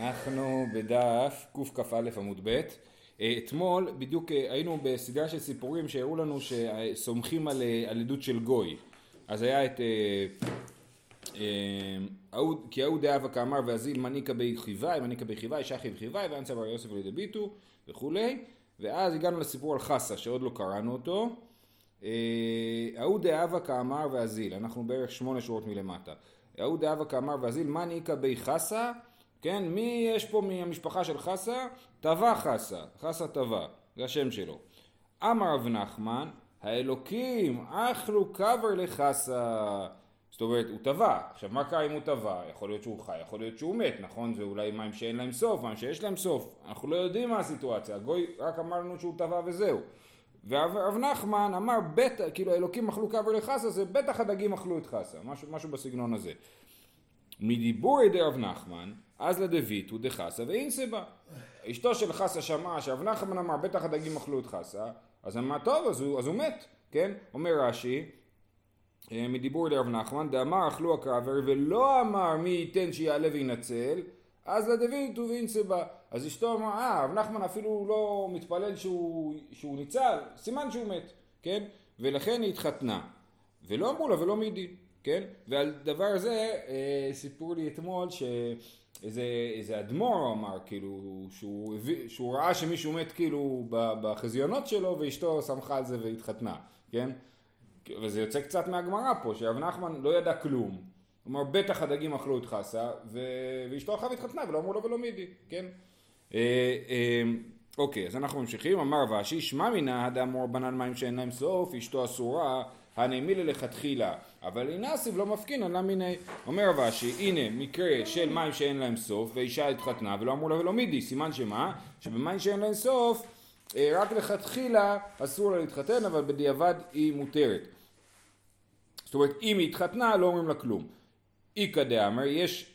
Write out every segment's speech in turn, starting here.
אנחנו בדף קכ"א עמוד ב'. אה, אתמול בדיוק אה, היינו בסדרה של סיפורים שהראו לנו שסומכים על, אה, על עדות של גוי. אז היה את... כי ההוא דאבה כאמר ואזיל מניקה בי חיוואי, מניקה בי חיוואי, שחי וחיוואי, ואנצה בר יוסף לידי ביטו וכולי. ואז הגענו לסיפור על חסה שעוד לא קראנו אותו. ההוא דאבה כאמר ואזיל, אנחנו בערך שמונה שורות מלמטה. ההוא דאבה כאמר ואזיל מניקה בי חסה כן, מי יש פה מהמשפחה של חסה? טבע חסה, חסה טבע, זה השם שלו. אמר רב נחמן, האלוקים אכלו קבר לחסה. זאת אומרת, הוא טבע. עכשיו, מה קרה אם הוא טבע? יכול להיות שהוא חי, יכול להיות שהוא מת, נכון? זה אולי מים שאין להם סוף, מים שיש להם סוף. אנחנו לא יודעים מה הסיטואציה. הגוי רק אמר לנו שהוא טבע וזהו. ורב נחמן אמר, בטח, כאילו האלוקים אכלו קבר לחסה, זה בטח הדגים אכלו את חסה, משהו, משהו בסגנון הזה. מדיבורי דרב נחמן, אז לדביתו דחסה ואינסה בה. אשתו של חסה שמעה שרב נחמן אמר בטח הדגים אכלו את חסה, אז אמר טוב אז הוא, אז הוא מת, כן? אומר רש"י אה, מדיבור דרב נחמן דאמר אכלו הקרבר ולא אמר מי ייתן שיעלה וינצל אז לדביתו ואינסה בה. אז אשתו אמרה אה רב נחמן אפילו לא מתפלל שהוא, שהוא ניצל, סימן שהוא מת, כן? ולכן היא התחתנה. ולא אמרו לה ולא מידי. כן? ועל דבר הזה אה, סיפרו לי אתמול שאיזה אדמו"ר אמר כאילו שהוא, שהוא ראה שמישהו מת כאילו בחזיונות שלו ואשתו שמחה על זה והתחתנה, כן? וזה יוצא קצת מהגמרא פה, שרב נחמן לא ידע כלום. אמר בטח הדגים אכלו את חסה ו... ואשתו הלכה והתחתנה ולא אמרו לו ולא מידי, כן? אה, אה, אוקיי, אז אנחנו ממשיכים, אמר ואשי שמע מינא הדאמור בנן מים שאין להם סוף, אשתו אסורה הנעמילה לכתחילה, אבל אינסיב לא מפקין עלה מיני. אומר רב אשי, הנה מקרה של מים שאין להם סוף, ואישה התחתנה ולא אמרו לה ולא מידי, סימן שמה? שבמים שאין להם סוף, אה, רק לכתחילה אסור לה להתחתן, אבל בדיעבד היא מותרת. זאת אומרת, אם היא התחתנה לא אומרים לה כלום. איכא דאמר, יש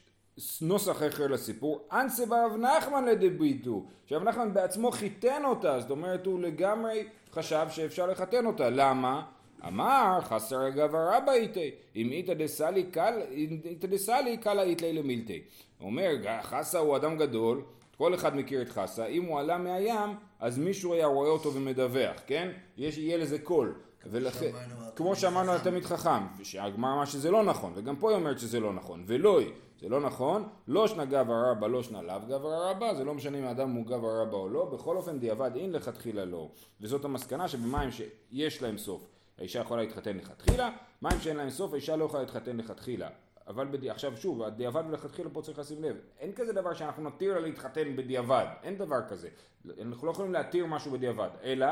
נוסח אחר לסיפור, אנסה ברב נחמן לדביטו, שרב נחמן בעצמו חיתן אותה, זאת אומרת הוא לגמרי חשב שאפשר לחתן אותה, למה? אמר חסר גבר רבא איתי, אם איתא דסלי קל, איתא דסלי קל איתלי למילתי. הוא אומר, חסה הוא אדם גדול, כל אחד מכיר את חסה, אם הוא עלה מהים, אז מישהו היה רואה אותו ומדווח, כן? יש, יהיה לזה קול. ולכן, כמו שאמרנו על תלמיד חכם, שהגמרא אמרה שזה לא נכון, וגם פה היא אומרת שזה לא נכון, ולא היא, זה לא נכון, לא שנה גבר רבא, לא שנה לאו גבר רבא, זה לא משנה אם האדם הוא גבר רבא או לא, בכל אופן דיעבד אין לכתחילה לא, וזאת המסקנה שבמים שיש להם סוף האישה יכולה להתחתן לכתחילה, מים שאין להם סוף, האישה לא יכולה להתחתן לכתחילה. אבל בדי... עכשיו שוב, הדיעבד ולכתחילה פה צריך לשים לב, אין כזה דבר שאנחנו נתיר לה להתחתן בדיעבד, אין דבר כזה. אנחנו לא יכולים להתיר משהו בדיעבד, אלא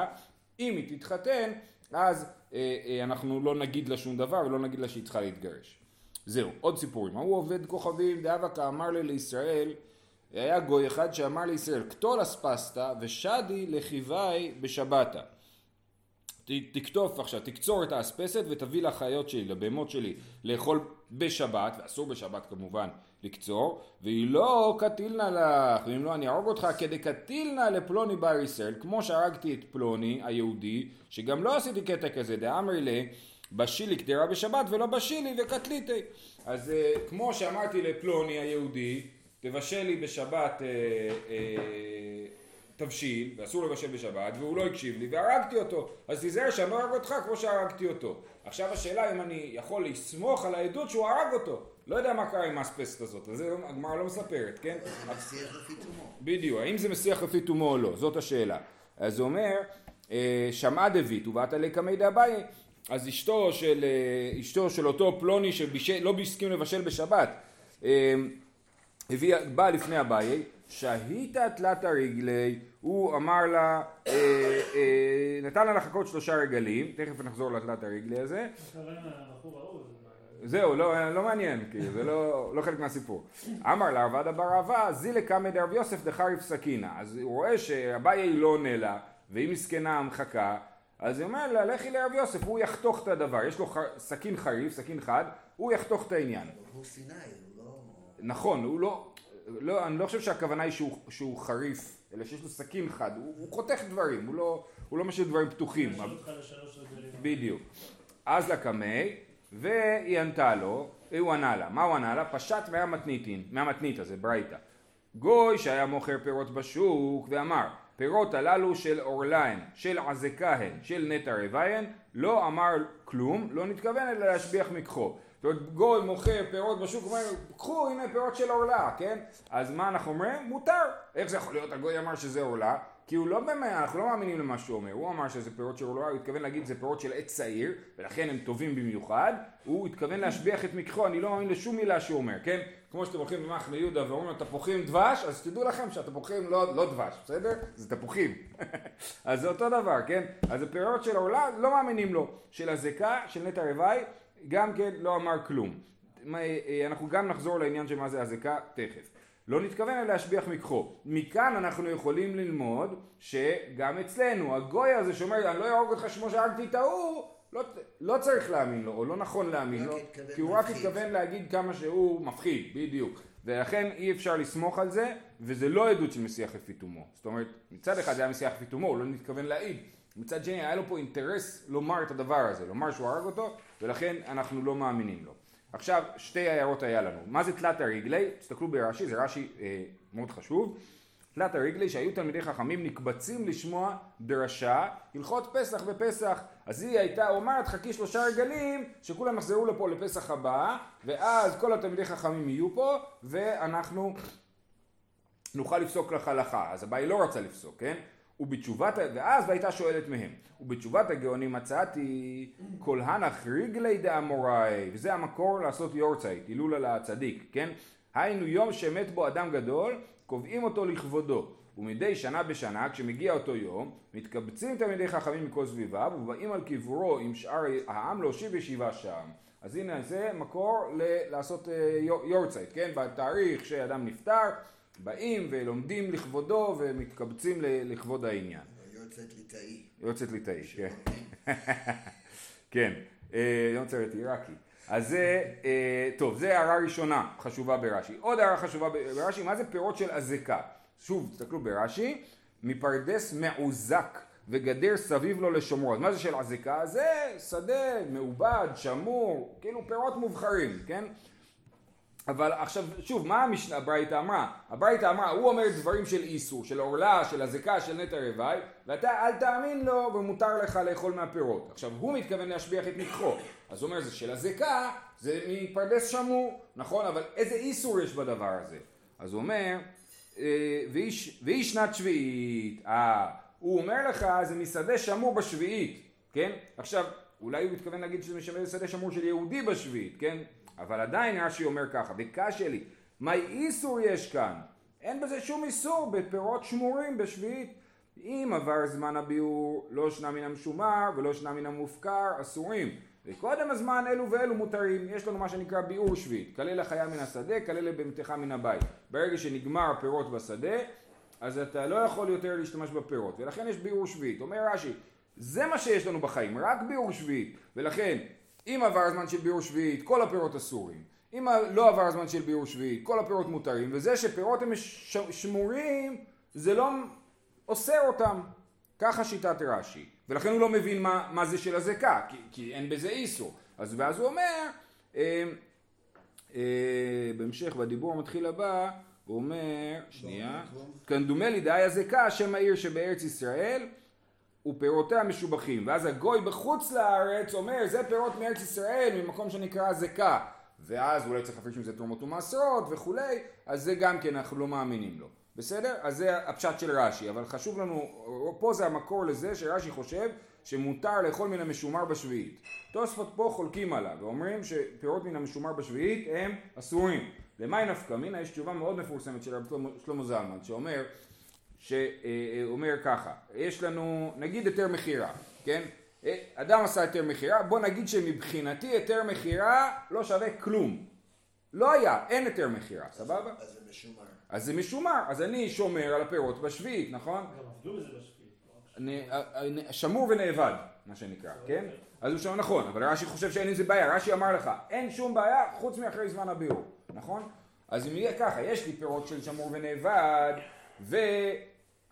אם היא תתחתן, אז אה, אה, אנחנו לא נגיד לה שום דבר ולא נגיד לה שהיא צריכה להתגרש. זהו, עוד סיפורים. ההוא עובד כוכבים דאבקה אמר לי לישראל, היה גוי אחד שאמר לישראל, קטול אספסתא ושדי לחיווי בשבתה. תקטוף עכשיו, תקצור את האספסת ותביא לחיות שלי, לבהמות שלי, לאכול בשבת, ואסור בשבת כמובן לקצור, והיא לא קטילנה לך, ואם לא אני אהרוג אותך כדי קטילנה לפלוני בר ישראל, כמו שהרגתי את פלוני היהודי, שגם לא עשיתי קטע כזה, דאמרי לי, בשילי קדרה בשבת ולא בשילי וקטליתי. אז uh, כמו שאמרתי לפלוני היהודי, תבשל לי בשבת uh, uh, תבשיל, ואסור לבשל בשבת, והוא לא הקשיב לי, והרגתי אותו. אז תיזהר שאני לא ארג אותך כמו שהרגתי אותו. עכשיו השאלה אם אני יכול לסמוך על העדות שהוא הרג אותו. לא יודע מה קרה עם האספסט הזאת, אז הגמרא לא מספרת, כן? מסיח לפי תומו. בדיוק, האם זה מסיח לפי תומו או לא, זאת השאלה. אז הוא אומר, אה, שמעה דבית ובאת לקמי דאביי, אז אשתו של, אה, אשתו של אותו פלוני שלא הסכים לבשל בשבת, אה, באה לפני אביי, שהיתה תלת הרגלי, הוא אמר לה, אה, אה, נתן לה לחכות שלושה רגלים, תכף נחזור לתלת הרגלי הזה. זהו, לא, לא מעניין, כאילו, זה לא, לא חלק מהסיפור. אמר לה עבדה בר אהבה, זילה קמא דרב יוסף דחריף סכינה. אז הוא רואה שאביי לא עונה לה, והיא מסכנה מחכה, אז היא אומרת לה, לכי לרב יוסף, הוא יחתוך את הדבר. יש לו סכין חריף, סכין חד, הוא יחתוך את העניין. הוא סיני, הוא לא... נכון, הוא לא... לא, אני לא חושב שהכוונה היא שהוא, שהוא חריף, אלא שיש לו סכין חד, הוא, הוא חותך דברים, הוא לא, הוא לא משאיר דברים פתוחים. בדיוק. אז לקמי, והיא ענתה לו, הוא ענה לה, מה הוא ענה לה? פשט מהמתניתין, מהמתנית הזה, ברייתא. גוי שהיה מוכר פירות בשוק ואמר פירות הללו של עורלהן, של עזקהן, של נטע רוויין, לא אמר כלום, לא נתכוון אלא להשביח מקחו. זאת אומרת, גוי מוכר פירות בשוק, אומר, קחו הנה פירות של עורלה, כן? אז מה אנחנו אומרים? מותר. איך זה יכול להיות? הגוי אמר שזה עורלה, כי הוא לא באמת, אנחנו לא מאמינים למה שהוא אומר, הוא אמר שזה פירות של עורלה, הוא התכוון להגיד זה פירות של עץ צעיר, ולכן הם טובים במיוחד, הוא התכוון להשביח את מקחו, אני לא מאמין לשום מילה שהוא אומר, כן? כמו שאתם הולכים במחנה יהודה ואומרים תפוחים דבש, אז תדעו לכם שהתפוחים לא, לא דבש, בסדר? זה תפוחים. אז זה אותו דבר, כן? אז הפירות של העולה לא מאמינים לו. של הזקה, של נטע רוואי, גם כן לא אמר כלום. אנחנו גם נחזור לעניין של מה זה הזקה תכף. לא נתכוון אלא להשביח מקחו. מכאן אנחנו יכולים ללמוד שגם אצלנו הגוי הזה שאומר אני לא אהרוג אותך כמו שהרגתי את ההוא לא, לא צריך להאמין לו, או לא נכון להאמין לו, כי הוא רק התכוון להגיד כמה שהוא מפחיד, בדיוק. ולכן אי אפשר לסמוך על זה, וזה לא עדות של משיח לפי תומו. זאת אומרת, מצד אחד זה היה משיח לפי תומו, הוא לא מתכוון להעיד. מצד שני, היה לו פה אינטרס לומר את הדבר הזה, לומר שהוא הרג אותו, ולכן אנחנו לא מאמינים לו. עכשיו, שתי הערות היה לנו. מה זה תלת הרגלי? תסתכלו ברש"י, זה רש"י אה, מאוד חשוב. תלת הרגלי שהיו תלמידי חכמים נקבצים לשמוע דרשה הלכות פסח בפסח אז היא הייתה אומרת חכי שלושה רגלים שכולם יחזרו לפה לפסח הבא ואז כל התלמידי חכמים יהיו פה ואנחנו נוכל לפסוק לך הלכה אז הבעיה לא רצה לפסוק כן ובתשובת, ואז והייתה שואלת מהם, ובתשובת הגאונים מצאתי כל הנח רגלי דאמוראי, וזה המקור לעשות יורצייט, הילול על הצדיק, כן? היינו יום שמת בו אדם גדול, קובעים אותו לכבודו. ומדי שנה בשנה, כשמגיע אותו יום, מתקבצים תלמידי חכמים מכל סביביו, ובאים על קברו עם שאר העם להושיב ישיבה שם. אז הנה זה מקור ל- לעשות אה, יורצייט, כן? בתאריך שאדם נפטר, באים ולומדים לכבודו ומתקבצים לכבוד העניין. יורצייט ליטאי. יורצייט ליטאי, כן. כן, אה, יורצייט עיראקי. אז זה, אה, טוב, זה הערה ראשונה חשובה ברש"י. עוד הערה חשובה ברש"י, מה זה פירות של אזיקה? שוב, תסתכלו ברש"י, מפרדס מעוזק וגדר סביב לו לשומרו. אז מה זה של אזיקה? זה שדה מעובד, שמור, כאילו פירות מובחרים, כן? אבל עכשיו, שוב, מה המשנה הברייתא אמרה? הברייתא אמרה, הוא אומר דברים של איסור, של עורלה, של אזיקה, של נטע רוואי, ואתה אל תאמין לו ומותר לך לאכול מהפירות. עכשיו, הוא מתכוון להשביח את מקחו. אז הוא אומר, זה של הזיקה, זה מפרדס שמור, נכון? אבל איזה איסור יש בדבר הזה? אז הוא אומר, אה, והיא שנת שביעית. אה, הוא אומר לך, זה משדה שמור בשביעית, כן? עכשיו, אולי הוא מתכוון להגיד שזה משדה שמור של יהודי בשביעית, כן? אבל עדיין רש"י אומר ככה, וקשה לי, מה איסור יש כאן? אין בזה שום איסור בפירות שמורים בשביעית. אם עבר זמן הביאור, לא שנה מן המשומר ולא שנה מן המופקר, אסורים. וקודם הזמן אלו ואלו מותרים. יש לנו מה שנקרא ביאור שביעית. כלל החיה מן השדה, כלל לבהמתך מן הבית. ברגע שנגמר הפירות בשדה, אז אתה לא יכול יותר להשתמש בפירות. ולכן יש ביאור שביעית. אומר רש"י, זה מה שיש לנו בחיים, רק ביאור שביעית. ולכן אם עבר הזמן של ביאור שביעית, כל הפירות אסורים. אם לא עבר הזמן של ביאור שביעית, כל הפירות מותרים, וזה שפירות הם שמורים, זה לא אוסר אותם. ככה שיטת רש"י. ולכן הוא לא מבין מה, מה זה של הזקה, כי, כי אין בזה איסור. אז ואז הוא אומר, אה, אה, בהמשך בדיבור המתחיל הבא, הוא אומר, שנייה, כנדומלי דאי הזקה, שם העיר שבארץ ישראל, ופירותיה משובחים. ואז הגוי בחוץ לארץ אומר, זה פירות מארץ ישראל, ממקום שנקרא זקה. ואז אולי צריך להפריש מזה תרומות ומעשרות וכולי, אז זה גם כן אנחנו לא מאמינים לו. בסדר? אז זה הפשט של רש"י, אבל חשוב לנו, פה זה המקור לזה שרש"י חושב שמותר לאכול מן המשומר בשביעית. תוספות פה חולקים עליו ואומרים שפירות מן המשומר בשביעית הם אסורים. למאי נפקא מינה יש תשובה מאוד מפורסמת של רב שלמה זלמן שאומר שאומר ככה, יש לנו נגיד היתר מכירה, כן? אדם עשה היתר מכירה, בוא נגיד שמבחינתי היתר מכירה לא שווה כלום. לא היה, אין היתר מכירה, סבבה? אז זה משומר. אז זה משומר, אז אני שומר על הפירות בשביעית, נכון? גם עבדו בזה בשביעית. אה, אה, שמור ונאבד, מה שנקרא, כן? אז הוא שם נכון, אבל רש"י חושב שאין עם זה בעיה, רש"י אמר לך, אין שום בעיה חוץ מאחרי זמן הביאור, נכון? אז אם יהיה ככה, יש לי פירות של שמור ונאבד,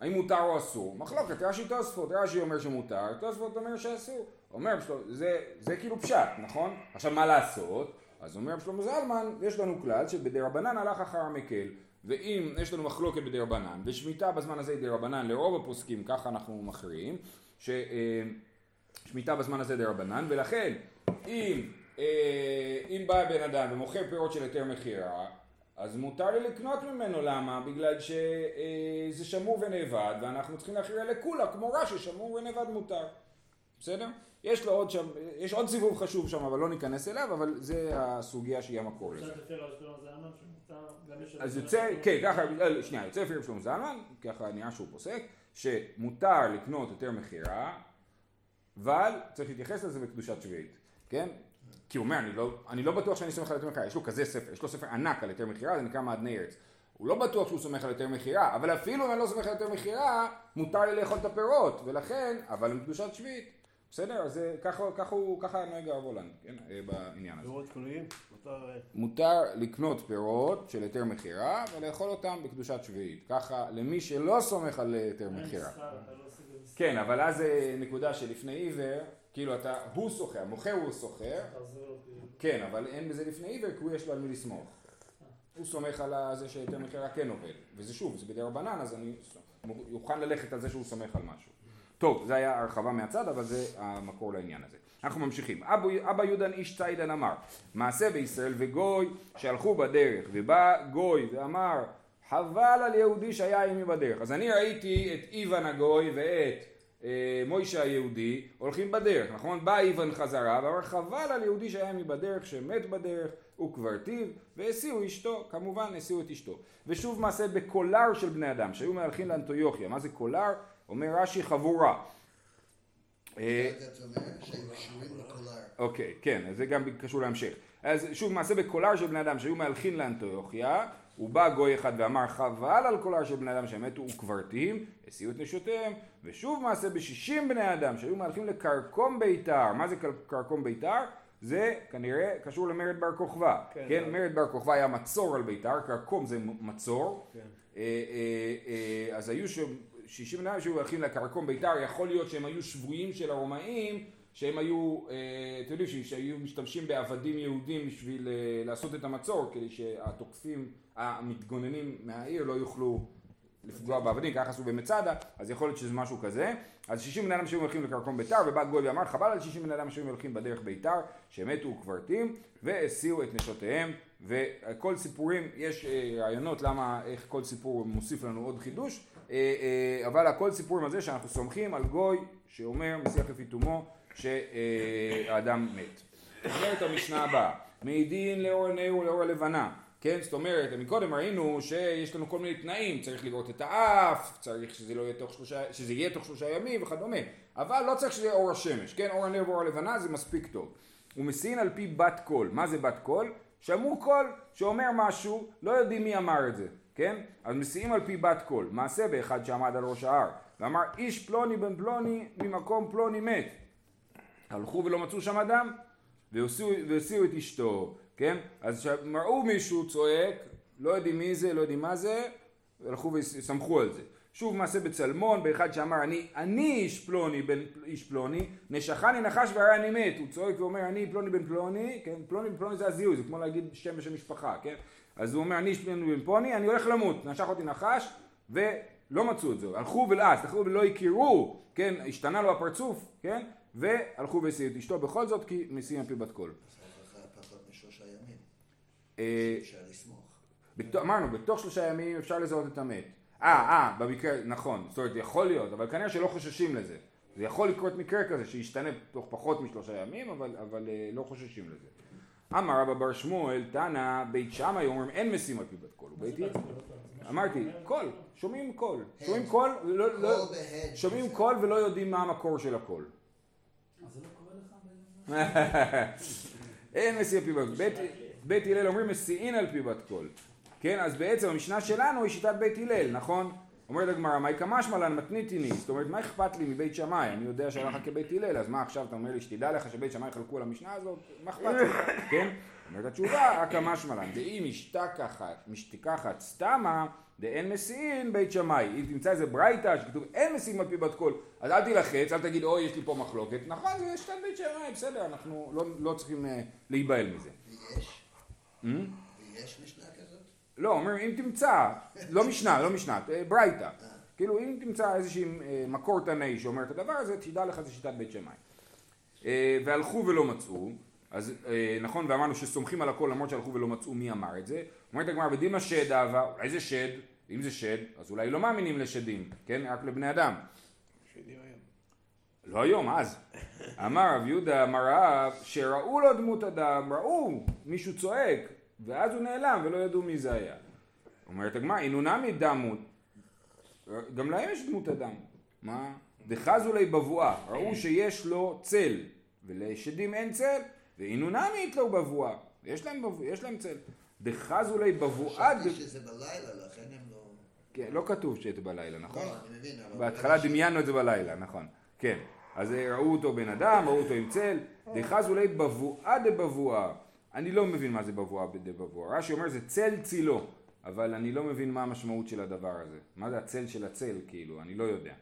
והאם מותר או אסור? מחלוקת, רש"י תוספות, רש"י אומר שמותר, תוספות אומר שאסור. אומר, זה, זה כאילו פשט, נכון? עכשיו מה לעשות? אז אומר שלמה זלמן, יש לנו כלל שבדרבנן הלך אחר המקל. ואם יש לנו מחלוקת בדרבנן, ושמיטה בזמן הזה היא דרבנן, לרוב הפוסקים, ככה אנחנו מכריעים, ששמיטה בזמן הזה דרבנן, ולכן אם, אה, אם בא בן אדם ומוכר פירות של היתר מכירה, אז מותר לי לקנות ממנו, למה? בגלל שזה שמור ונאבד, ואנחנו צריכים להכריע לכולה, כמו רש"י, שמור ונאבד מותר. בסדר? יש לו עוד שם, יש עוד סיבוב חשוב שם, אבל לא ניכנס אליו, אבל זה הסוגיה שהיא המקור לזה. אז יוצא, כן, ככה, אה, שנייה, יוצא לפי רב שלמה זלמן, ככה נראה שהוא פוסק, שמותר לקנות יותר מכירה, אבל צריך להתייחס לזה בקדושת שביעית, כן? כי הוא אומר, אני לא, אני לא בטוח שאני סומך על יותר מכירה, יש לו כזה ספר, יש לו ספר ענק על יותר מכירה, זה נקרא מעדני ארץ. הוא לא בטוח שהוא סומך על יותר מכירה, אבל אפילו אם אני לא סומך על יותר מכירה, מותר לי לאכול את הפירות, ולכן, אבל עם קדושת שביעית. בסדר? אז ככה, ככה, ככה נוהג הרב הולנד, כן? אה, בעניין הזה. פירות קנויים? מותר... מותר לקנות פירות של היתר מכירה ולאכול אותם בקדושת שביעית. ככה, למי שלא סומך על היתר מכירה. לא כן, אבל אז נקודה שלפני עיוור, כאילו אתה, הוא סוחר, המוכר הוא סוחר. כן, אבל אין בזה לפני עיוור כי הוא יש לו על מי לסמוך. הוא סומך על זה שהיתר מכירה כן עובד. וזה שוב, זה בדרבנן, אז אני אוכל ללכת על זה שהוא סומך על משהו. טוב, זה היה הרחבה מהצד, אבל זה המקור לעניין הזה. אנחנו ממשיכים. אבו, אבא יהודן איש ציידן אמר, מעשה בישראל וגוי שהלכו בדרך, ובא גוי ואמר, חבל על יהודי שהיה עימי בדרך. אז אני ראיתי את איוון הגוי ואת אה, מוישה היהודי הולכים בדרך, נכון? בא איוון חזרה ואמר חבל על יהודי שהיה עימי בדרך, שמת בדרך, וקברתיו, והסיעו אשתו, כמובן הסיעו את אשתו. ושוב מעשה בקולר של בני אדם, שהיו מהלכים לאנטויוכיה. מה זה קולר? אומר רש"י חבורה. אה, אוקיי, כן, זה גם קשור להמשך. אז שוב מעשה בקולר של בני אדם שהיו מהלכים לאנטויוכיה, ובא גוי אחד ואמר חבל על קולר של בני אדם שמתו וקברתים, הסיעו את נשותיהם, ושוב מעשה בשישים בני אדם שהיו מהלכים לקרקום ביתר, מה זה קרקום ביתר? זה כנראה קשור למרד בר כוכבא, כן, כן? מרד בר כוכבא היה מצור על ביתר, קרקום זה מצור, כן. אה, אה, אז היו שם שישים בני אדם שהיו הולכים לקרקום ביתר, יכול להיות שהם היו שבויים של הרומאים, שהם היו, אה, אתם יודעים, שהיו משתמשים בעבדים יהודים בשביל אה, לעשות את המצור, כדי שהתוקפים, המתגוננים מהעיר לא יוכלו לפגוע בעבדים, ככה עשו במצדה, אז יכול להיות שזה משהו כזה. אז שישים בני אדם שהיו הולכים לקרקום ביתר, ובא גוי ואמר חבל על שישים בני אדם שהיו הולכים בדרך ביתר, שמתו וקברתים, והסיעו את נשותיהם, וכל סיפורים, יש אה, רעיונות למה, איך כל סיפור מוסיף לנו עוד חידוש, אבל הכל סיפור עם זה שאנחנו סומכים על גוי שאומר מסיח לפי תומו שהאדם מת. אומרת המשנה הבאה, מעידין לאור הנר ולאור הלבנה, כן? זאת אומרת, מקודם ראינו שיש לנו כל מיני תנאים, צריך לראות את האף, צריך שזה, לא יהיה תוך שלושה, שזה יהיה תוך שלושה ימים וכדומה, אבל לא צריך שזה יהיה אור השמש, כן? אור הנר ואור הלבנה זה מספיק טוב. ומשיאין על פי בת קול, מה זה בת קול? שמעו קול שאומר משהו, לא יודעים מי אמר את זה. כן? אז מסיעים על פי בת קול, מעשה באחד שעמד על ראש ההר, ואמר איש פלוני בן פלוני ממקום פלוני מת. הלכו ולא מצאו שם אדם, והוציאו את אשתו, כן? אז ראו מישהו צועק, לא יודעים מי זה, לא יודעים מה זה, הלכו וסמכו על זה. שוב מעשה בצלמון, באחד שאמר אני, אני איש פלוני בן איש פלוני, נשכני נחש והרי אני מת, הוא צועק ואומר אני פלוני בן פלוני, כן, פלוני בן פלוני זה הזיהוי, זה כמו להגיד שם ושם משפחה, כן, אז הוא אומר, אני שפנו בן פוני, אני הולך למות, נשך אותי נחש, ולא מצאו את זה, הלכו ולעס, הלכו ולא הכירו, כן, השתנה לו הפרצוף, כן, והלכו והסיעו את אשתו בכל זאת, כי מסיעים על פי בת קול. אה, אמרנו, בתוך שלושה ימים אפשר לזהות את המת. אה, אה, במקרה, נכון, זאת אומרת, יכול להיות, אבל כנראה שלא חוששים לזה. זה יכול לקרות מקרה כזה, שישתנה תוך פחות משלושה ימים, אבל, אבל אה, לא חוששים לזה. אמר רבה בר שמואל, תנא, בית שמאי אומרים אין משיאים על פי בת קול, אמרתי, קול, שומעים קול, שומעים קול, שומעים קול ולא יודעים מה המקור של הקול. אין משיאים על פי בת קול, בית הלל אומרים משיאין על פי בת קול, כן, אז בעצם המשנה שלנו היא שיטת בית הלל, נכון? אומרת הגמרא, מאי קמשמע לן מתניתין, זאת אומרת, מה אכפת לי מבית שמאי? אני יודע שהלכה כבית הלל, אז מה עכשיו אתה אומר לי שתדע לך שבית שמאי חלקו על המשנה הזאת? מה אכפת לי? כן? אומרת התשובה, הקמשמע לן, דאם משתכחת סתמה, דאין מסיעין בית שמאי. אם תמצא איזה ברייתא שכתוב אין מסיעים על פי בת קול, אז אל תילחץ, אל תגיד אוי יש לי פה מחלוקת. נכון, זה שיטת בית שמאי, בסדר, אנחנו לא, לא צריכים uh, להיבהל מזה. ויש? Hmm? ויש משנה כזאת? לא, אומר אם תמצא, לא משנה, לא משנה, אה, ברייתא. כאילו אם תמצא איזשהו אה, מקור תנאי שאומר את הדבר הזה, תדע לך זה שיטת בית שמאי. אה, והלכו ולא מצאו, אז אה, נכון ואמרנו שסומכים על הכל למרות שהלכו ולא מצאו מי אמר את זה. אומרת הגמרא בדימה שד אהבה, אולי זה שד, אם זה שד, אז אולי לא מאמינים לשדים, כן? רק לבני אדם. לא היום, אז. אמר רב יהודה, אמר רב, שראו לו דמות אדם, ראו מישהו צועק, ואז הוא נעלם ולא ידעו מי זה היה. אומרת הגמרא, אינו נמי דמות, גם להם יש דמות אדם. מה? דחזו לי בבואה, ראו שיש לו צל, ולשדים אין צל, ואינו נמי יתלו בבואה, יש להם, בבוא, יש להם צל. דחזו לי בבואה, חשבתי שזה בלילה, לכן הם. כן, לא כתוב שזה בלילה, נכון? לא, אני מבין, אבל... בהתחלה דמיינו את זה בלילה, נכון. כן. אז ראו אותו בן אדם, ראו אותו עם צל, דחזו לי בבואה דבבואה. אני לא מבין מה זה בבואה דבבואה. רש"י אומר זה צל צילו, אבל אני לא מבין מה המשמעות של הדבר הזה. מה זה הצל של הצל, כאילו, אני לא יודע.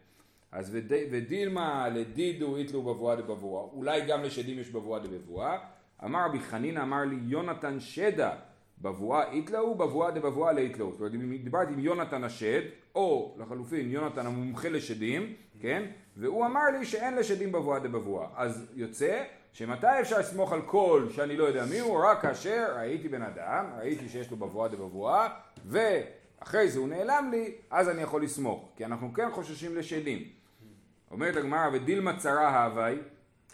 אז וד- ודילמה לדידו איתלו בבואה דבבואה, אולי גם לשדים יש בבואה דבבואה. אמר רבי חנינא אמר לי יונתן שדה בבואה איתלאו בבואה דבבואה לאיתלאו. זאת אומרת אם דיברתי עם יונתן השד, או לחלופין יונתן המומחה לשדים, כן? והוא אמר לי שאין לשדים בבואה דבבואה. אז יוצא שמתי אפשר לסמוך על כל שאני לא יודע מי הוא, רק כאשר ראיתי בן אדם, ראיתי שיש לו בבואה דבבואה, ואחרי זה הוא נעלם לי, אז אני יכול לסמוך. כי אנחנו כן חוששים לשדים. אומרת הגמרא, ודילמה צרה הווי,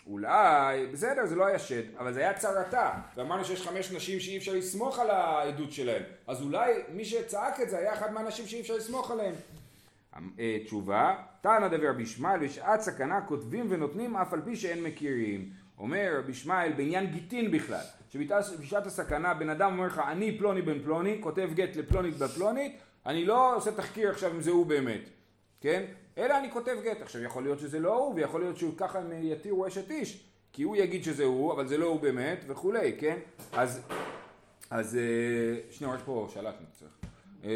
אולי, בסדר, זה לא היה שד, אבל זה היה צרתה, ואמרנו שיש חמש נשים שאי אפשר לסמוך על העדות שלהם, אז אולי מי שצעק את זה היה אחד מהנשים שאי אפשר לסמוך עליהם. אה, תשובה, תנא דבר רבי ישמעאל בשעת סכנה כותבים ונותנים אף על פי שאין מכירים. אומר רבי ישמעאל בעניין גיטין בכלל, שבשעת הסכנה בן אדם אומר לך אני פלוני בן פלוני, כותב גט לפלונית בפלונית, אני לא עושה תחקיר עכשיו אם זה הוא באמת, כן? אלא אני כותב גט. עכשיו יכול להיות שזה לא הוא, ויכול להיות שהוא ככה הם יתירו אשת איש, כי הוא יגיד שזה הוא, אבל זה לא הוא באמת, וכולי, כן? אז, אז אה, שנייה, יש פה שלט נצטרך. אה,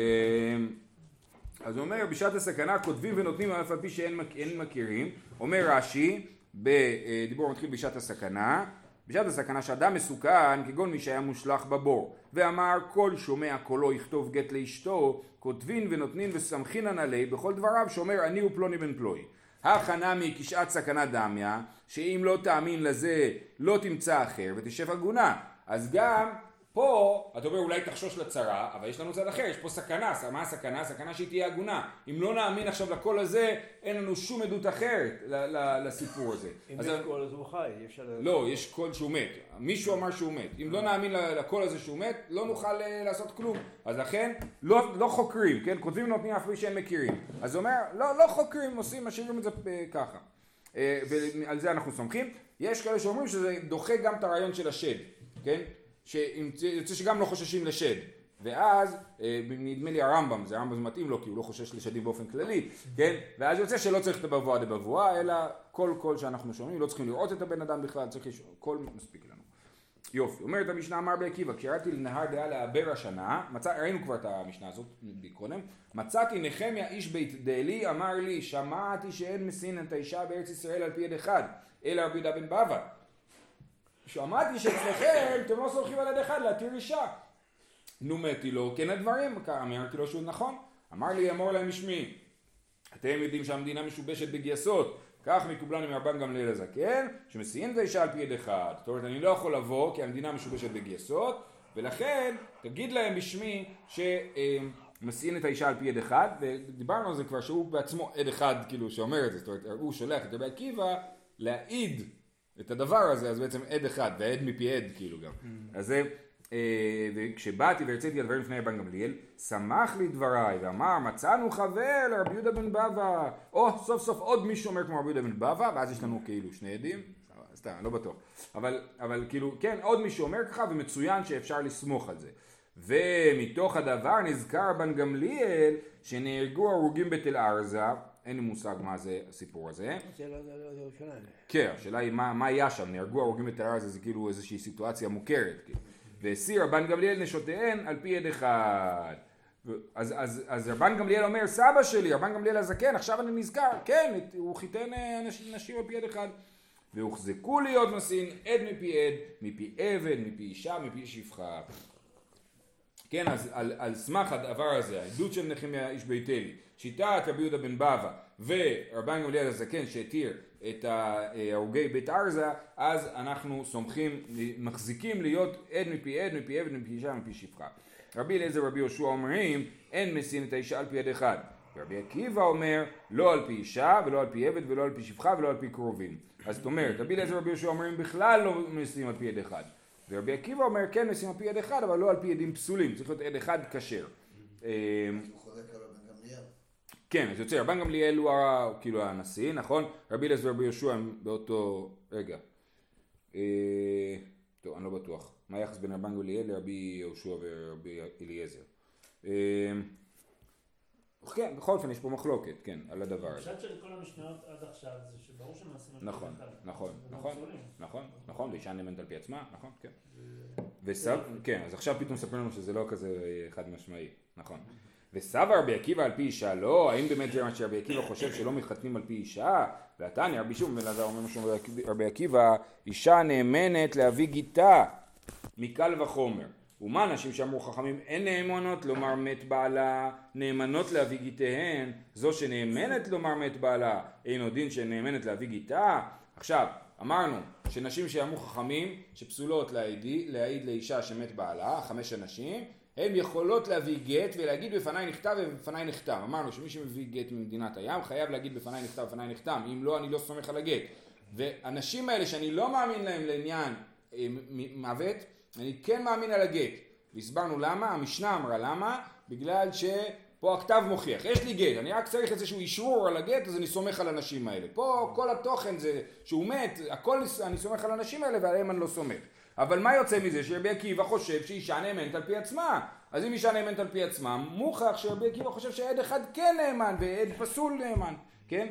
אז הוא אומר, בשעת הסכנה כותבים ונותנים אף על פי שאין מכירים. אומר רש"י, בדיבור מתחיל בשעת הסכנה, בשעת הסכנה שאדם מסוכן, כגון מי שהיה מושלך בבור, ואמר כל שומע קולו יכתוב גט לאשתו, כותבין ונותנין וסמכינן עלי בכל דבריו שאומר אני הוא פלוני בן פלוני. הכנמי כשעת סכנה דמיה, שאם לא תאמין לזה לא תמצא אחר ותשב עגונה. אז גם פה, אתה אומר אולי תחשוש לצרה, אבל יש לנו צד אחר, יש פה סכנה, מה הסכנה? הסכנה שהיא תהיה עגונה. אם לא נאמין עכשיו לקול הזה, אין לנו שום עדות אחרת לסיפור הזה. אם יש קול אז הוא חי, אי אפשר... לא, יש קול שהוא מת. מישהו אמר שהוא מת. אם לא נאמין ל- לקול הזה שהוא מת, לא נוכל אה, לעשות כלום. אז לכן, לא, לא חוקרים, כן? כותבים ונותנים אף פי שהם מכירים. אז אומר, לא, לא חוקרים, עושים, משאירים את זה אה, ככה. אה, ועל זה אנחנו סומכים. יש כאלה שאומרים שזה דוחה גם את הרעיון של השד, כן? שיוצא שגם לא חוששים לשד. ואז, אה, נדמה לי הרמב"ם, זה הרמב"ם מתאים לו כי הוא לא חושש לשדים באופן כללי, כן? ואז יוצא שלא צריך את הבבואה דבבואה, אלא כל קול שאנחנו שומעים, לא צריכים לראות את הבן אדם בכלל, צריך לשמוע, קול מספיק לנו. יופי, אומרת המשנה אמר בעקיבא, כשירדתי לנהר דעה לעבר השנה, מצא, ראינו כבר את המשנה הזאת קודם, מצאתי נחמיה איש בית דלי, אמר לי, שמעתי שאין מסין את האישה בארץ ישראל על פי יד אחד, אלא רבי יהודה בן בבא. שמעתי שאצלכם אתם לא סומכים על יד אחד להתיר אישה. נומתי לו, כן הדברים, אמרתי לו שהוא נכון. אמר לי, אמור להם בשמי, אתם יודעים שהמדינה משובשת בגייסות, כך מקובלני מרבן גמליאל הזקן, שמסיעים את האישה על פי יד אחד. זאת אומרת, אני לא יכול לבוא כי המדינה משובשת בגייסות, ולכן תגיד להם בשמי שמסיעים את האישה על פי יד אחד, ודיברנו על זה כבר שהוא בעצמו עד אחד כאילו שאומר את זה, זאת אומרת, הוא שולח את רבי עקיבא להעיד את הדבר הזה, אז בעצם עד אחד, ועד מפי עד כאילו גם. אז זה, אה, וכשבאתי והרציתי על דברים לפני רבן גמליאל, שמח לי דבריי ואמר מצאנו חבר לרבי יהודה בן בבא, או סוף סוף עוד מישהו אומר כמו רבי יהודה בן בבא, ואז יש לנו כאילו שני עדים, סתם, לא בטוח, אבל, אבל כאילו, כן, עוד מישהו אומר ככה ומצוין שאפשר לסמוך על זה. ומתוך הדבר נזכר רבן גמליאל שנהרגו הרוגים בתל ארזה, אין לי מושג מה זה הסיפור הזה. זה לא לא- ירושלים. כן, השאלה היא מה, מה היה שם, נהרגו הרוגים בתל ארזה זה כאילו איזושהי סיטואציה מוכרת. כאילו. והסיר רבן גמליאל נשותיהן על פי יד אחד. אז, אז, אז רבן גמליאל אומר, סבא שלי, רבן גמליאל הזקן, עכשיו אני נזכר, כן, את- הוא חיתן אה, נשים, על פי יד אחד. והוחזקו להיות נשאים עד מפי עד, מפי עבד, מפי אישה, מפי שפחה. כן, אז על, על סמך הדבר הזה, העדות של נחמיה איש ביתלי, שיטת רבי יהודה בן בבא ורבן גמליאל הזקן שהתיר את הרוגי בית ארזה, אז אנחנו סומכים, הוחזקו להיות עד מפי עד, מפי עבד, מפי אישה, מפי שפחה. רבי אליעזר ורבי יהושע אומרים, אין משיאין את האישה על פי עד אחד. רבי עקיבא אומר, לא על פי אישה, ולא על פי עבד, ולא על פי שפחה, ולא על פי קרובים. אז זאת אומרת, רבי אליעזר ורבי יהושע אומרים, בכלל לא משיאים על פי עד אחד. ורבי עקיבא אומר, כן משיאים על פי עד אחד, אבל לא על פי עדים פסולים, צריך להיות עד אחד כשר. אה, הוא חולק על רבן גמליאל. כן, אז יוצא, רבן גמליאל הוא כאילו הנשיא, נכון? רבי אליעזר ורבי יהושע הם באותו... רגע. אה, טוב, אני לא בטוח. מה היחס בין רבן גמליאל לרבי יהושע ורבי אליעזר? אה, כן, בכל אופן יש פה מחלוקת, כן, על הדבר הזה. הפשט של כל המשניות עד עכשיו זה שברור שמעשים נכון, אחד. נכון, זה נכון, פסולים. נכון, נכון, ואישה נאמנת על פי עצמה, נכון, כן. וסב, כן, אז עכשיו פתאום מספרים לנו שזה לא כזה חד משמעי, נכון. וסבא רבי עקיבא על פי אישה, לא, האם באמת זה מה שרבי עקיבא חושב שלא מתחתנים על פי אישה? והתניא, רבי שוב בן אומר משהו רבי עקיבא, אישה נאמנת להביא גיתה מקל וחומר. ומה נשים שאמרו חכמים אין נאמנות לומר מת בעלה, נאמנות להביא גיתיהן, זו שנאמנת לומר מת בעלה, אין עוד דין שנאמנת להביא גיתה? עכשיו, אמרנו שנשים שאמרו חכמים שפסולות להעיד, להעיד לאישה שמת בעלה, חמש הנשים, הן יכולות להביא גט ולהגיד בפניי נכתב ובפניי נחתם. אמרנו שמי שמביא גט ממדינת הים חייב להגיד בפניי נכתב ובפניי נחתם, אם לא אני לא סומך על הגט. והנשים האלה שאני לא מאמין להם לעניין אה, מוות, אני כן מאמין על הגט. והסברנו למה, המשנה אמרה למה, בגלל שפה הכתב מוכיח, יש לי גט, אני רק צריך איזשהו אישרור על הגט, אז אני סומך על הנשים האלה. פה כל התוכן זה שהוא מת, הכל אני סומך על הנשים האלה ועליהם אני לא סומך. אבל מה יוצא מזה? שרבי עקיבא חושב שאישה נאמנת על פי עצמה. אז אם אישה נאמנת על פי עצמה, מוכח שרבי עקיבא חושב שעד אחד כן נאמן ועד פסול נאמן, כן?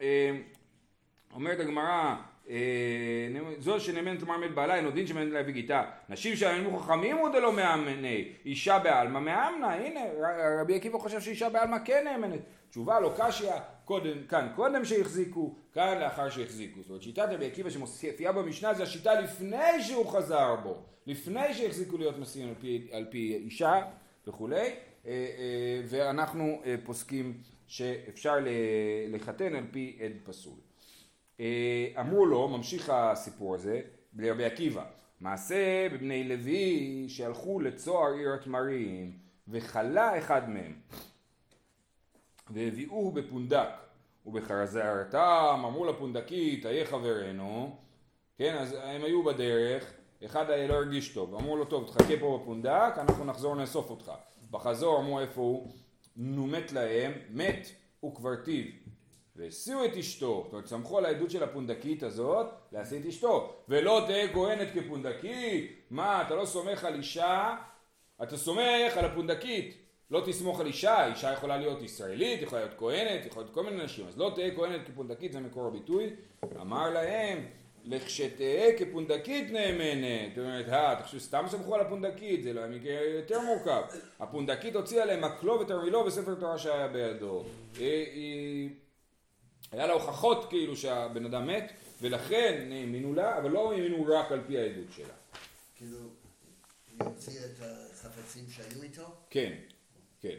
אה, אומרת הגמרא, אה, זו שנאמנת לומר מת בעלה, אין עוד דין שנאמנת להביא גיתה. נשים שאמרו חכמים הוא דלא מאמני, אישה בעלמא מאמנה, הנה רבי עקיבא חושב שאישה בעלמא כן נאמנת. תשובה לא קשיא, קודם, כאן קודם שהחזיקו, כאן לאחר שהחזיקו. זאת אומרת שיטת רבי עקיבא שמופיעה במשנה זה השיטה לפני שהוא חזר בו, לפני שהחזיקו להיות נשיאים על על פי אישה וכולי, אה, אה, ואנחנו אה, פוסקים שאפשר לחתן על פי עד פסול. אמרו לו, ממשיך הסיפור הזה, לרבי עקיבא, מעשה בבני לוי שהלכו לצוהר עיר התמרים וחלה אחד מהם והביאוהו בפונדק ובחזרתם אמרו לפונדקית איה חברנו. כן אז הם היו בדרך אחד היה לא הרגיש טוב. אמרו לו טוב תחכה פה בפונדק אנחנו נחזור נאסוף אותך. בחזור אמרו איפה הוא? נו מת להם מת וקברתיו והסיעו את אשתו, זאת אומרת סמכו על העדות של הפונדקית הזאת להשיא את אשתו. ולא תהא כהנת כפונדקית. מה אתה לא סומך על אישה? אתה סומך על הפונדקית לא תסמוך על אישה, אישה יכולה להיות ישראלית, יכולה להיות כהנת, יכולה להיות כל מיני נשים, אז לא תהא כהנת כפונדקית, זה מקור הביטוי. אמר להם, לכשתהא כפונדקית נאמנת. זאת אומרת, אה, חושב סתם סמכו על הפונדקית, זה לא היה יותר מורכב. הפונדקית הוציאה להם מקלו ותרמילו וספר תורה שהיה בידו. היא, היא... היה לה הוכחות כאילו שהבן אדם מת, ולכן האמינו לה, אבל לא האמינו רק על פי העדות שלה. כאילו, היא הוציאה את החפצים שהיו איתו? כן, כן.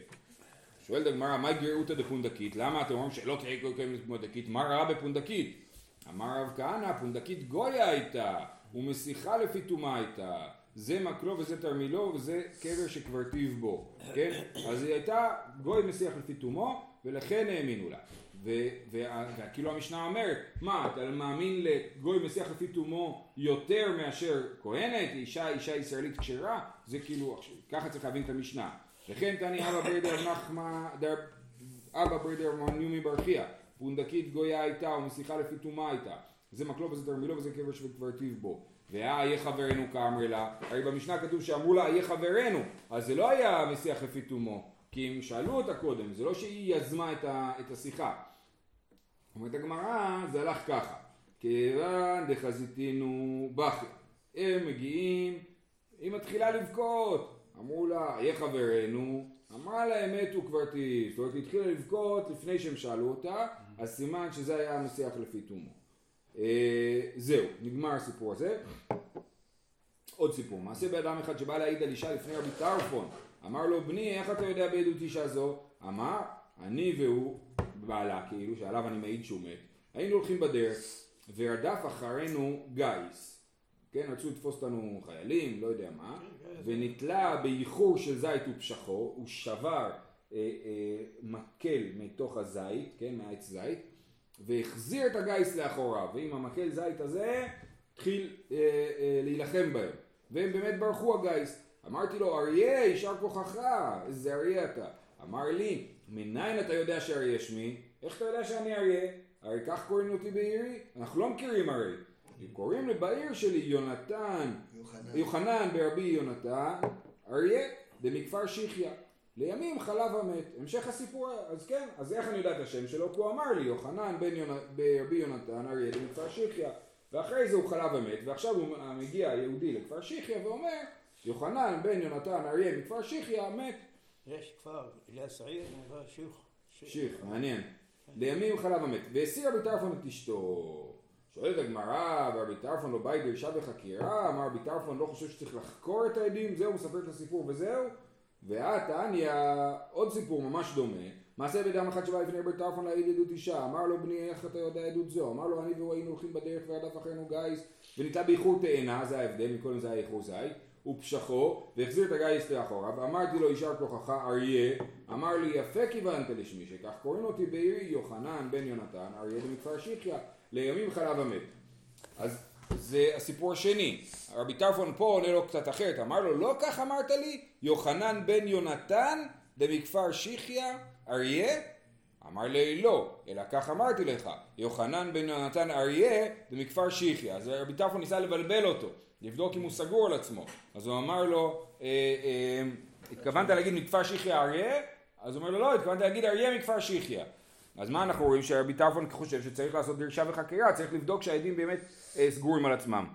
שואלת הגמרא, מה גרעותא דפונדקית? למה אתם אומרים שלא תהיה קיימת פונדקית? מה רע בפונדקית? אמר רב כהנא, פונדקית גויה הייתה, ומסיחה לפי תומה הייתה. זה מקלו וזה תרמילו וזה קבר שקברתיו בו, כן? אז היא הייתה גוי מסיח לפי תומו, ולכן האמינו לה. וכאילו המשנה אומרת, מה, אתה מאמין לגוי מסיח לפי תומו יותר מאשר כוהנת, אישה, אישה ישראלית כשרה? זה כאילו, ככה צריך להבין את המשנה. וכן תני אבא ברדר נחמה, דר, אבא ברדר מניומי ברכיה, פונדקית גויה הייתה ומשיחה לפי טומאה הייתה. זה מקלו וזה תרמילו וזה קבר שקברתיו בו. והיה איה חברנו כאמרי לה, הרי במשנה כתוב שאמרו לה איה חברנו, אז זה לא היה משיח לפי טומאו, כי הם שאלו אותה קודם, זה לא שהיא יזמה את, ה, את השיחה. אומרת הגמרא, זה הלך ככה, כיוון דחזיתינו בכיה, הם מגיעים, היא מתחילה לבכות, אמרו לה, איה חברנו, אמרה לה אמת וקברתי, זאת אומרת היא התחילה לבכות לפני שהם שאלו אותה, אז סימן שזה היה המשיח לפי תומו. אה, זהו, נגמר הסיפור הזה. עוד סיפור, מעשה באדם אחד שבא להעיד על אישה לפני רבי טרפון, אמר לו בני איך אתה יודע בעדות אישה זו? אמר אני והוא בעלה כאילו שעליו אני מעיד שהוא מת, היינו הולכים בדרך ורדף אחרינו גיס, כן רצו לתפוס אותנו חיילים לא יודע מה, ונתלה באיחור של זית ופשחו, הוא שבר אה, אה, מקל מתוך הזית, כן מהעץ זית, והחזיר את הגיס לאחוריו, ועם המקל זית הזה התחיל אה, אה, להילחם בהם. והם באמת ברחו הגיס. אמרתי לו, אריה, יישר כוחך, איזה אריה אתה. אמר לי, מניין אתה יודע שאריה שמי? איך אתה יודע שאני אריה? הרי כך קוראים אותי בעירי? אנחנו לא מכירים הרי. קוראים לי בעיר שלי יונתן, יוחנן. יוחנן ברבי יונתן, אריה, דמכפר שיחיה. לימים חלב המת. המשך הסיפור, אז כן, אז איך אני יודע את השם שלו? כי הוא אמר לי, יוחנן בן יונ... ברבי יונתן, אריה דמכפר שיחיה. ואחרי זה הוא חלב המת, ועכשיו הוא מגיע יהודי לכפר שיחיה ואומר, יוחנן בן יונתן, אריה מכפר שיחיה, מת. יש כפר, סעיר, נקרא שיוך. שיח, מעניין. לימים חלב המת. והסיר רבי טרפון את אשתו. שואלת הגמרא, ורבי טרפון לא בא ידי אישה בחקירה, אמר רבי טרפון לא חושב שצריך לחקור את העדים, זהו, מספר את הסיפור וזהו. והתניא, עוד סיפור ממש דומה, מעשה בדם אחד שבא לפני רבי טרפון להעיד עדות אישה, אמר לו בני איך אתה יודע עדות זו, אמר לו אני והוא היינו הולכים בדרך ורדף אחרינו גיס, ונתלה באיחור תאנה, זה ההבדל, מקודם זה היה איחור זית, ופשחו, והחזיר את הגיס לאחוריו, ואמרתי לו יישר כוחך אריה, אמר לי יפה כיוונת לשמי, שכך קוראים אותי בעירי יוחנן בן יונתן, אריה במכפר שיחיה, לימים חלב המת. אז זה הסיפור השני. רבי טרפון פה עונה לו קצת אחרת, אמר לו לא כך אמרת לי, יוחנן בן יונתן דמכפר שיחיה, אריה? אמר לי לא, אלא כך אמרתי לך, יוחנן בן יונתן אריה דמכפר שיחיה. אז רבי טרפון ניסה לבלבל אותו, לבדוק אם הוא סגור על עצמו. אז הוא אמר לו, אה, אה, התכוונת להגיד מכפר שיחיה אריה? אז הוא אומר לו לא, התכוונת להגיד אריה מכפר שיחיה. אז מה אנחנו רואים שרבי טרפון חושב שצריך לעשות דרשה וחקירה, צריך לבדוק שהעדים באמת אה, סגורים על עצמם.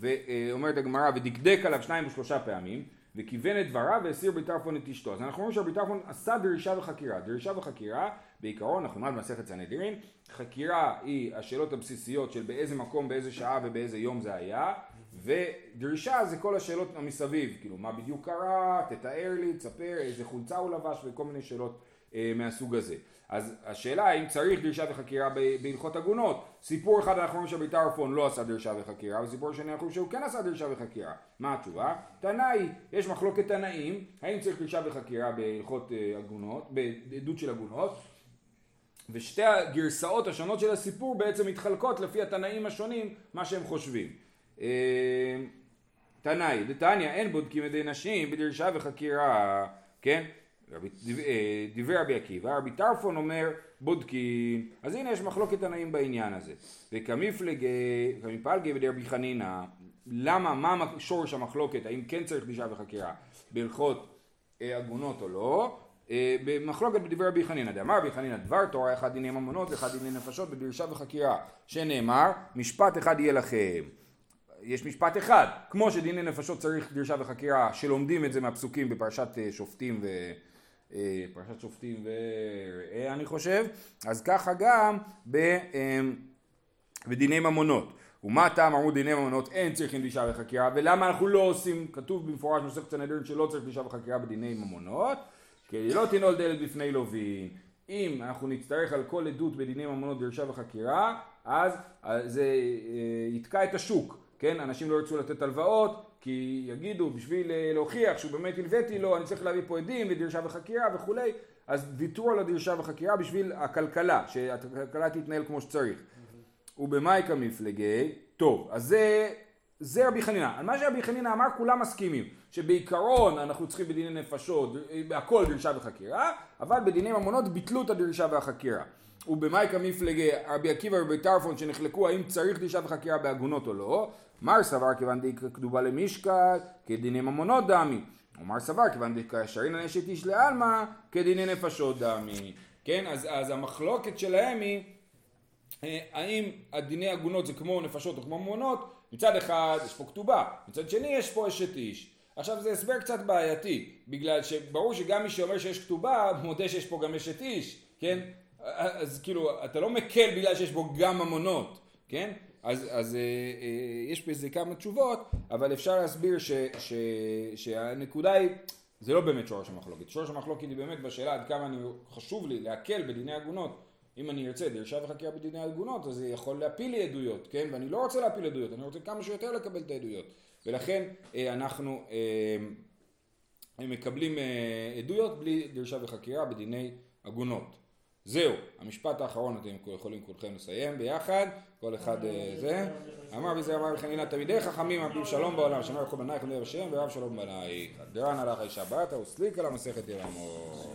ואומרת הגמרא, ודקדק עליו שניים ושלושה פעמים, וכיוון את דבריו והסיר רבי טרפון את אשתו. אז אנחנו רואים שרבי טרפון עשה דרישה וחקירה. דרישה וחקירה, בעיקרון, אנחנו נלמד במסכת סנהדרין, חקירה היא השאלות הבסיסיות של באיזה מקום, באיזה שעה ובאיזה יום זה היה, ודרישה זה כל השאלות המסביב, כאילו מה בדיוק קרה, תתאר לי, תספר, איזה חולצה הוא לבש וכל מיני שאלות אה, מהסוג הזה. אז השאלה האם צריך דרישה וחקירה בהלכות עגונות. סיפור אחד אנחנו רואים שרבי טרפון לא עשה דרישה וחקירה, וסיפור שני אנחנו רואים שהוא כן עשה דרישה וחקירה. מה התשובה? תנאי, יש מחלוקת תנאים, האם צריך דרישה וחקירה בהלכות אה, עגונות, בעדות של עגונות, ושתי הגרסאות השונות של הסיפור בעצם מתחלקות לפי התנאים השונים, מה שהם חושבים. אה, תנאי, דתניא, אין בודקים ידי נשים בדרישה וחקירה, כן? רבי- אה, דברי רבי עקיבא, רבי טרפון אומר בודקים, אז הנה יש מחלוקת תנאים בעניין הזה. וכמפלגי, כמפלגי בדרבי חנינא, למה, מה שורש המחלוקת, האם כן צריך דרישה וחקירה בהלכות אה, עגונות או לא, אה, במחלוקת בדברי רבי חנינא, דאמר רבי חנינא דבר תורה אחד דיני ממונות ואחד דיני נפשות בדרישה וחקירה, שנאמר משפט אחד יהיה לכם. יש משפט אחד, כמו שדיני נפשות צריך דרישה וחקירה, שלומדים את זה מהפסוקים בפרשת שופטים ו... אה, פרשת שופטים וראה אני חושב, אז ככה גם ב, אה, בדיני ממונות. ומה הטעם אמרו דיני ממונות? אין צריכים דרישה וחקירה. ולמה אנחנו לא עושים, כתוב במפורש במסכת סנהדרין שלא צריך דרישה וחקירה בדיני ממונות. כי לא תנעול דלת בפני לווין אם אנחנו נצטרך על כל עדות בדיני ממונות דרישה וחקירה אז אה, זה יתקע את השוק כן? אנשים לא ירצו לתת הלוואות כי יגידו בשביל אה, להוכיח שהוא באמת הלוויתי לו אני צריך להביא פה עדים ודרישה וחקירה וכולי אז ויתרו על הדרישה וחקירה בשביל הכלכלה שהכלכלה תתנהל כמו שצריך ובמייקה מפלגי, טוב, אז זה, זה רבי חנינא. על מה שרבי חנינא אמר כולם מסכימים, שבעיקרון אנחנו צריכים בדיני נפשות, בהכל דרישה וחקירה, אבל בדיני ממונות ביטלו את הדרישה והחקירה. ובמייקה מפלגי רבי עקיבא ורבי טרפון שנחלקו האם צריך דרישה וחקירה בעגונות או לא, מר סבר כיוון די כתובה למשקל כדיני ממונות דמי, ומר סבר כיוון די כאשרין הנשת איש לעלמא כדיני נפשות דמי. כן, אז, אז המחלוקת שלהם היא אה, האם הדיני עגונות זה כמו נפשות או כמו ממונות? מצד אחד יש פה כתובה, מצד שני יש פה אשת איש. עכשיו זה הסבר קצת בעייתי, בגלל שברור שגם מי שאומר שיש כתובה, מודה שיש פה גם אשת איש, כן? אז כאילו, אתה לא מקל בגלל שיש בו גם ממונות, כן? אז, אז אה, אה, יש בזה כמה תשובות, אבל אפשר להסביר ש, ש, שהנקודה היא, זה לא באמת שורש המחלוקת. שורש המחלוקת היא באמת בשאלה עד כמה אני, חשוב לי להקל בדיני עגונות. אם אני ארצה דרשה וחקירה בדיני עגונות, אז זה יכול להפיל לי עדויות, כן? ואני לא רוצה להפיל עדויות, אני רוצה כמה שיותר לקבל את העדויות. ולכן אה, אנחנו אה, מקבלים אה, עדויות בלי דרשה וחקירה בדיני עגונות. זהו, המשפט האחרון אתם יכולים כולכם לסיים ביחד, כל אחד אה, זה. אמר ביזה אמר חנינה תלמידי חכמים אמרו שלום בעולם, שמר כל בנייך ולב השם ורב שלום בנייך. דרן הלך האישה וסליק על המסכת ירמות.